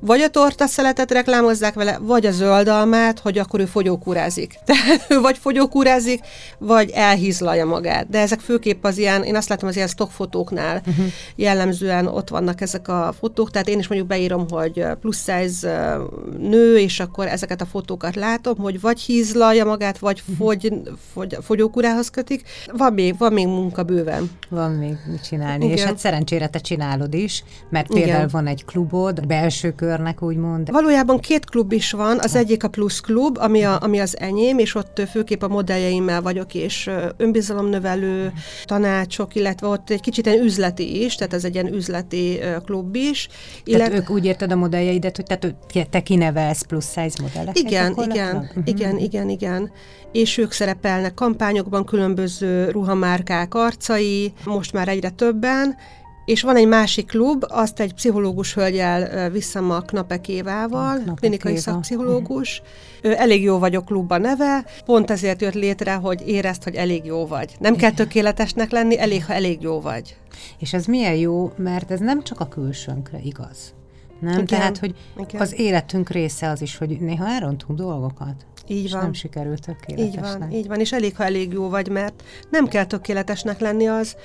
vagy a torta szeletet reklámozzák vele, vagy a zöldalmát, hogy akkor ő fogyókúrázik. Tehát ő vagy fogyókúrázik, vagy elhízlalja magát. De ezek főképp az ilyen, én azt látom az ilyen stockfotóknál uh-huh. jellemzően ott vannak ezek a fotók, tehát én is mondjuk beírom, hogy plusz size nő, és akkor ezeket a fotókat látom, hogy vagy hízlalja magát, vagy uh-huh. fogy, fogy, fogyókúrához kötik. Van még, van még munka bőven. Van még mit csinálni, Igen. és hát szerencsére te csinálod is, mert például Igen. van egy klubod, belső körnek úgymond. Valójában két klub is van, az egyik a Plus Klub, ami, a, ami az enyém, és ott főképp a modelljeimmel vagyok, és önbizalomnövelő tanácsok, illetve ott egy kicsit ilyen üzleti is, tehát ez egy ilyen üzleti klub is. Tehát ők úgy érted a modelljeidet, hogy tehát te kinevelsz plusz size modelleket? Igen, igen, uh-huh. igen, igen, igen. És ők szerepelnek kampányokban, különböző ruhamárkák arcai, most már egyre többen, és van egy másik klub, azt egy pszichológus hölgyel viszem a Knapek Évával, Knapek klinikai Éva. szakpszichológus. Uh-huh. Elég jó vagyok klubban neve, pont ezért jött létre, hogy érezd, hogy elég jó vagy. Nem kell tökéletesnek lenni, elég, ha elég jó vagy. És ez milyen jó, mert ez nem csak a külsőnkre igaz. Nem? Igen, Tehát, hogy igen. az életünk része az is, hogy néha elrontunk dolgokat. Így van. nem sikerült tökéletesnek. Így van, így van, és elég, ha elég jó vagy, mert nem kell tökéletesnek lenni az,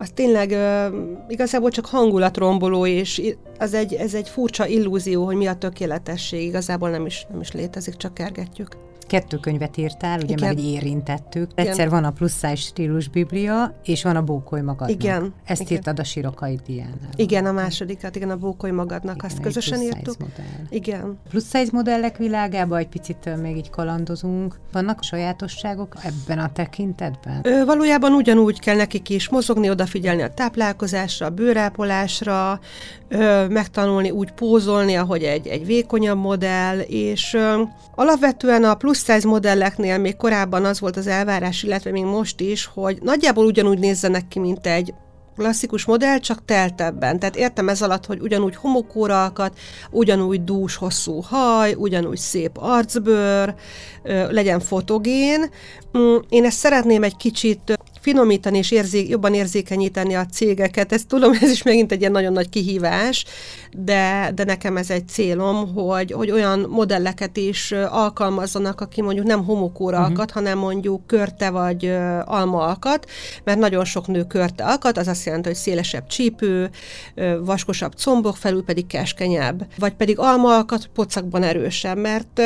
az tényleg uh, igazából csak hangulatromboló, és az egy, ez egy furcsa illúzió, hogy mi a tökéletesség. Igazából nem is, nem is létezik, csak kergetjük. Kettő könyvet írtál, ugye Igen. meg érintettük. Igen. Egyszer van a plusz size stílus biblia, és van a Bókoly magadnak. Igen. Ezt Igen. írtad a Sirokai Diánával. Igen, a másodikat, igen, a Bókoly magadnak, Igen, azt közösen írtuk. Modell. Igen. Plusz size modellek világába egy picit még így kalandozunk. Vannak sajátosságok ebben a tekintetben? Ö, valójában ugyanúgy kell nekik is mozogni, odafigyelni a táplálkozásra, a bőrápolásra, ö, megtanulni úgy pózolni, ahogy egy, egy vékonyabb modell, és ö, alapvetően a plusz size modelleknél még korábban az volt az elvárás, illetve még most is, hogy nagyjából ugyanúgy nézzenek ki, mint egy klasszikus modell, csak teltebben. Tehát értem ez alatt, hogy ugyanúgy homokóralkat, ugyanúgy dús, hosszú haj, ugyanúgy szép arcbőr, legyen fotogén. Mm, én ezt szeretném egy kicsit finomítani és érzék, jobban érzékenyíteni a cégeket. Ezt tudom, ez is megint egy ilyen nagyon nagy kihívás, de, de nekem ez egy célom, hogy, hogy olyan modelleket is alkalmazzanak, aki mondjuk nem homokóra uh-huh. alkat, hanem mondjuk körte vagy uh, alma alkat, mert nagyon sok nő körte alkat, az azt jelenti, hogy szélesebb csípő, uh, vaskosabb combok, felül pedig keskenyebb, vagy pedig alma alkat pocakban erősebb, mert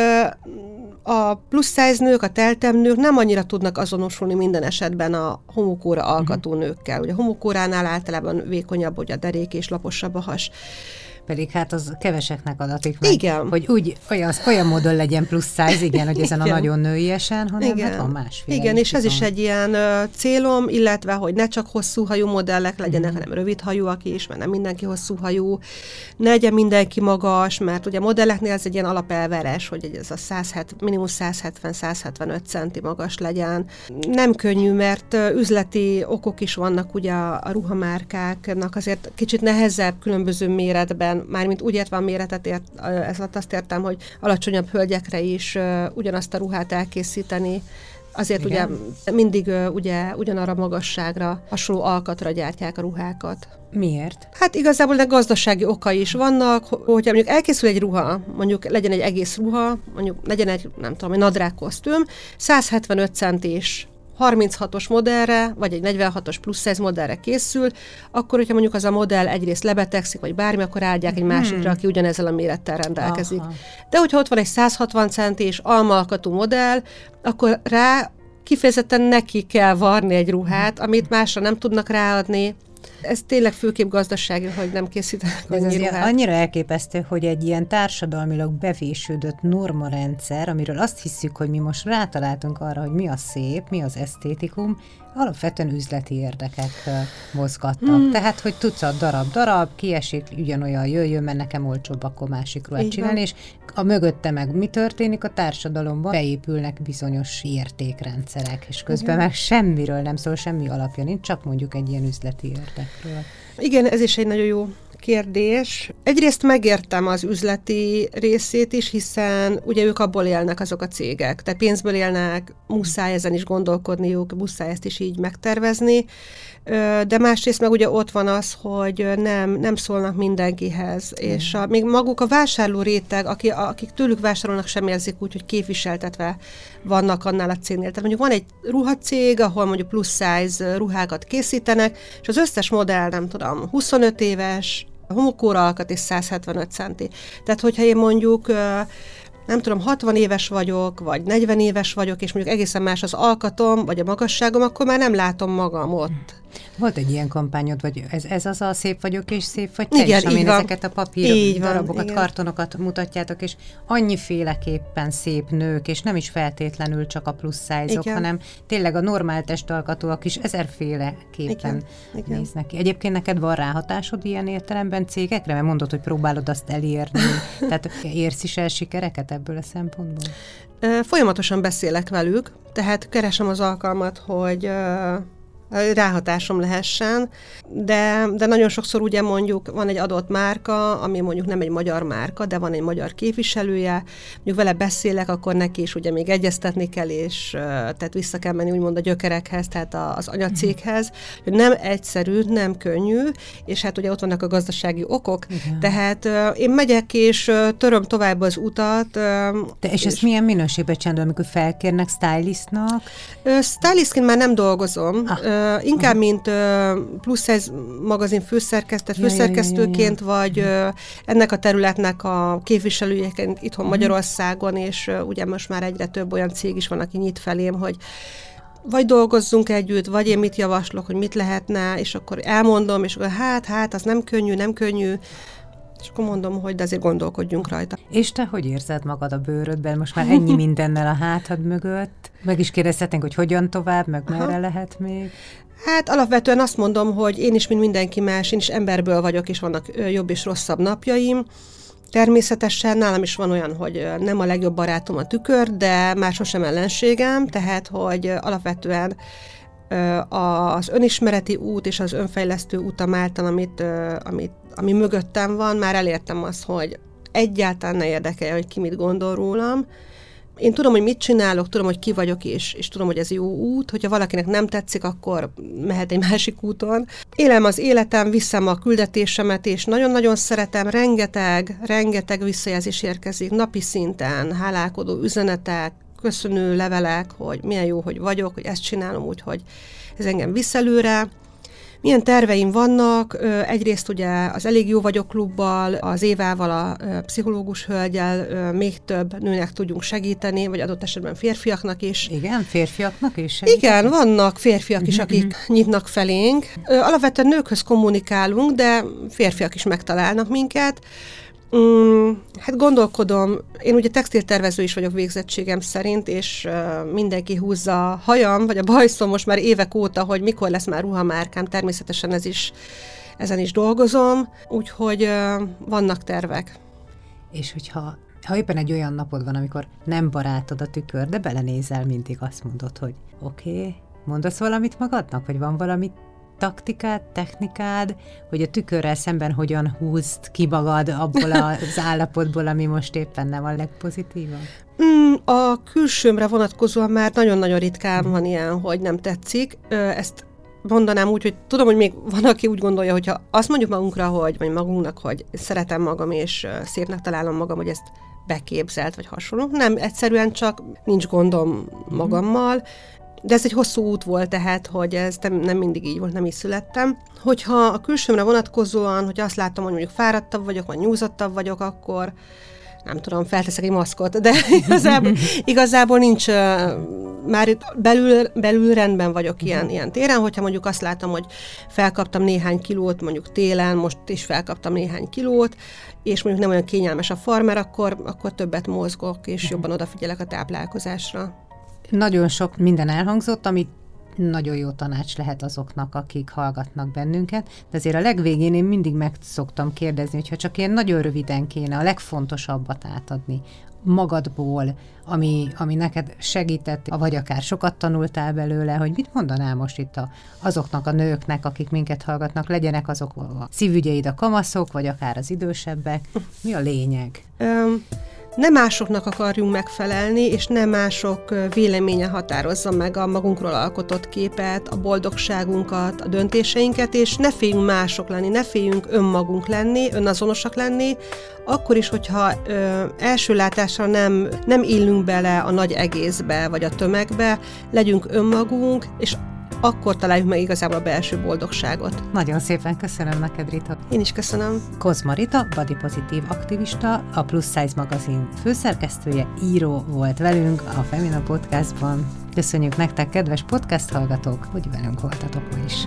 a plusz size nők, a teltem nők nem annyira tudnak azonosulni minden esetben a homokóra alkatú uh-huh. nőkkel. Ugye a homokóránál általában vékonyabb, hogy a derék és laposabb a has pedig hát az keveseknek adatik meg, igen. hogy úgy olyan, olyan módon legyen plusz size, igen, hogy ezen igen. a nagyon nőiesen, hanem igen. hát van másféle Igen, is, és ez is egy ilyen uh, célom, illetve, hogy ne csak hosszú hajú modellek legyenek, mm. hanem rövid hajóak is, mert nem mindenki hosszú hajú, ne legyen mindenki magas, mert ugye modelleknél ez egy ilyen alapelveres, hogy ez a 170, minimum 170-175 centi magas legyen. Nem könnyű, mert üzleti okok is vannak ugye a ruhamárkáknak, azért kicsit nehezebb különböző méretben méretben, mármint úgy értve a méretet, ért, ez azt értem, hogy alacsonyabb hölgyekre is ugyanazt a ruhát elkészíteni, Azért Igen. ugye mindig ugye ugyanarra magasságra, hasonló alkatra gyártják a ruhákat. Miért? Hát igazából de gazdasági oka is vannak, hogyha mondjuk elkészül egy ruha, mondjuk legyen egy egész ruha, mondjuk legyen egy, nem tudom, egy nadrág kosztüm, 175 centis 36-os modellre, vagy egy 46-os plusz 100 modellre készül, akkor, hogyha mondjuk az a modell egyrészt lebetegszik, vagy bármi, akkor áldják egy másikra, hmm. aki ugyanezzel a mérettel rendelkezik. Aha. De hogyha ott van egy 160 centis almalkatú modell, akkor rá kifejezetten neki kell varni egy ruhát, amit másra nem tudnak ráadni, ez tényleg főképp gazdasági, hogy nem készítenek Ez az annyira elképesztő, hogy egy ilyen társadalmilag bevésődött normarendszer, amiről azt hiszük, hogy mi most rátaláltunk arra, hogy mi a szép, mi az esztétikum, alapvetően üzleti érdekek mozgattak. Hmm. Tehát, hogy tucat darab-darab, kiesik, ugyanolyan jöjjön, mert nekem olcsóbb akkor másik ruhát csinálni, és a mögötte meg mi történik a társadalomban? Beépülnek bizonyos értékrendszerek, és közben Igen. meg semmiről nem szól, semmi alapja nincs, csak mondjuk egy ilyen üzleti érdekről. Igen, ez is egy nagyon jó kérdés. Egyrészt megértem az üzleti részét is, hiszen ugye ők abból élnek azok a cégek, tehát pénzből élnek, muszáj ezen is gondolkodniuk, muszáj ezt is így megtervezni, de másrészt meg ugye ott van az, hogy nem, nem szólnak mindenkihez, mm. és a, még maguk a vásárló réteg, aki, akik tőlük vásárolnak, sem érzik úgy, hogy képviseltetve vannak annál a cégnél. Tehát mondjuk van egy ruhacég, ahol mondjuk plusz size ruhákat készítenek, és az összes modell, nem tudom, 25 éves, homokóra alkat és 175 centi. Tehát, hogyha én mondjuk nem tudom, 60 éves vagyok, vagy 40 éves vagyok, és mondjuk egészen más az alkatom, vagy a magasságom, akkor már nem látom magam ott. Volt egy ilyen kampányod, vagy ez, ez az a szép vagyok és szép vagy te igen, is, amin ezeket a papír így darabokat, van, igen. kartonokat mutatjátok, és annyiféleképpen szép nők, és nem is feltétlenül csak a plusz szájzok, hanem tényleg a normál testalkatóak is ezerféleképpen igen, néznek ki. Egyébként neked van ráhatásod ilyen értelemben cégekre? Mert mondod, hogy próbálod azt elérni. Tehát érsz is el sikereket ebből a szempontból? Folyamatosan beszélek velük, tehát keresem az alkalmat, hogy ráhatásom lehessen, de, de nagyon sokszor ugye mondjuk van egy adott márka, ami mondjuk nem egy magyar márka, de van egy magyar képviselője, mondjuk vele beszélek, akkor neki is ugye még egyeztetni kell, és tehát vissza kell menni úgymond a gyökerekhez, tehát az anyacéghez, hogy nem egyszerű, nem könnyű, és hát ugye ott vannak a gazdasági okok, Igen. tehát én megyek és töröm tovább az utat. De és, és ezt milyen minőségben csinálod, amikor felkérnek stylistnak? Stylistként már nem dolgozom, ah uh, inkább, mint uh, plusz ez magazin főszerkesztett, főszerkesztőként, ja, ja, ja, ja. vagy uh, ennek a területnek a képviselőjeként itthon uh-huh. Magyarországon, és uh, ugye most már egyre több olyan cég is van, aki nyit felém, hogy vagy dolgozzunk együtt, vagy én mit javaslok, hogy mit lehetne, és akkor elmondom, és akkor hát, hát, az nem könnyű, nem könnyű, és akkor mondom, hogy de azért gondolkodjunk rajta. És te hogy érzed magad a bőrödben? Most már ennyi mindennel a hátad mögött. Meg is kérdezhetnénk, hogy hogyan tovább, meg Aha. merre lehet még? Hát alapvetően azt mondom, hogy én is, mint mindenki más, én is emberből vagyok, és vannak jobb és rosszabb napjaim. Természetesen nálam is van olyan, hogy nem a legjobb barátom a tükör, de már sosem ellenségem, tehát hogy alapvetően az önismereti út és az önfejlesztő utam által, amit, amit, ami mögöttem van, már elértem azt, hogy egyáltalán ne érdekelje, hogy ki mit gondol rólam. Én tudom, hogy mit csinálok, tudom, hogy ki vagyok, és, és tudom, hogy ez jó út. Hogyha valakinek nem tetszik, akkor mehet egy másik úton. Élem az életem, viszem a küldetésemet, és nagyon-nagyon szeretem, rengeteg, rengeteg visszajelzés érkezik napi szinten, hálálkodó üzenetek, köszönő levelek, hogy milyen jó, hogy vagyok, hogy ezt csinálom úgy, hogy ez engem visz. Milyen terveim vannak? Egyrészt ugye az Elég Jó Vagyok klubbal, az Évával, a pszichológus hölgyel még több nőnek tudjunk segíteni, vagy adott esetben férfiaknak is. Igen, férfiaknak is? Segíteni? Igen, vannak férfiak is, akik nyitnak felénk. Alapvetően nőkhöz kommunikálunk, de férfiak is megtalálnak minket. Mm, hát gondolkodom, én ugye textiltervező is vagyok végzettségem szerint, és uh, mindenki húzza a hajam, vagy a bajszom most már évek óta, hogy mikor lesz már ruhamárkám, természetesen ez is, ezen is dolgozom, úgyhogy uh, vannak tervek. És hogyha ha éppen egy olyan napod van, amikor nem barátod a tükör, de belenézel, mindig azt mondod, hogy oké, okay, mondasz valamit magadnak, vagy van valami taktikád, technikád, hogy a tükörrel szemben hogyan húzd ki magad abból az állapotból, ami most éppen nem a legpozitívabb? Mm, a külsőmre vonatkozóan már nagyon-nagyon ritkán van ilyen, hogy nem tetszik. Ezt mondanám úgy, hogy tudom, hogy még van, aki úgy gondolja, hogy ha azt mondjuk magunkra, hogy, vagy magunknak, hogy szeretem magam, és szépnek találom magam, hogy ezt beképzelt, vagy hasonló. Nem, egyszerűen csak nincs gondom magammal, de ez egy hosszú út volt tehát, hogy ez nem, nem mindig így volt, nem is születtem. Hogyha a külsőmre vonatkozóan, hogy azt látom, hogy mondjuk fáradtabb vagyok, vagy nyúzottabb vagyok, akkor nem tudom, felteszek egy maszkot, de igazából, igazából nincs, már itt belül, belül rendben vagyok ilyen, ilyen téren, hogyha mondjuk azt látom, hogy felkaptam néhány kilót, mondjuk télen, most is felkaptam néhány kilót, és mondjuk nem olyan kényelmes a farmer, akkor, akkor többet mozgok, és jobban odafigyelek a táplálkozásra. Nagyon sok minden elhangzott, amit nagyon jó tanács lehet azoknak, akik hallgatnak bennünket, de azért a legvégén én mindig meg szoktam kérdezni, hogyha csak ilyen nagyon röviden kéne a legfontosabbat átadni magadból, ami, ami neked segített, vagy akár sokat tanultál belőle, hogy mit mondanál most itt a, azoknak a nőknek, akik minket hallgatnak, legyenek azok a szívügyeid a kamaszok, vagy akár az idősebbek. Mi a lényeg? Um nem másoknak akarjunk megfelelni, és nem mások véleménye határozza meg a magunkról alkotott képet, a boldogságunkat, a döntéseinket, és ne féljünk mások lenni, ne féljünk önmagunk lenni, önazonosak lenni, akkor is, hogyha ö, első látásra nem, nem illünk bele a nagy egészbe, vagy a tömegbe, legyünk önmagunk, és akkor találjuk meg igazából a belső boldogságot. Nagyon szépen köszönöm neked, Rita. Én is köszönöm. Kozma Rita, body pozitív aktivista, a Plus Size magazin főszerkesztője, író volt velünk a Femina Podcastban. Köszönjük nektek, kedves podcast hallgatók, hogy velünk voltatok ma is.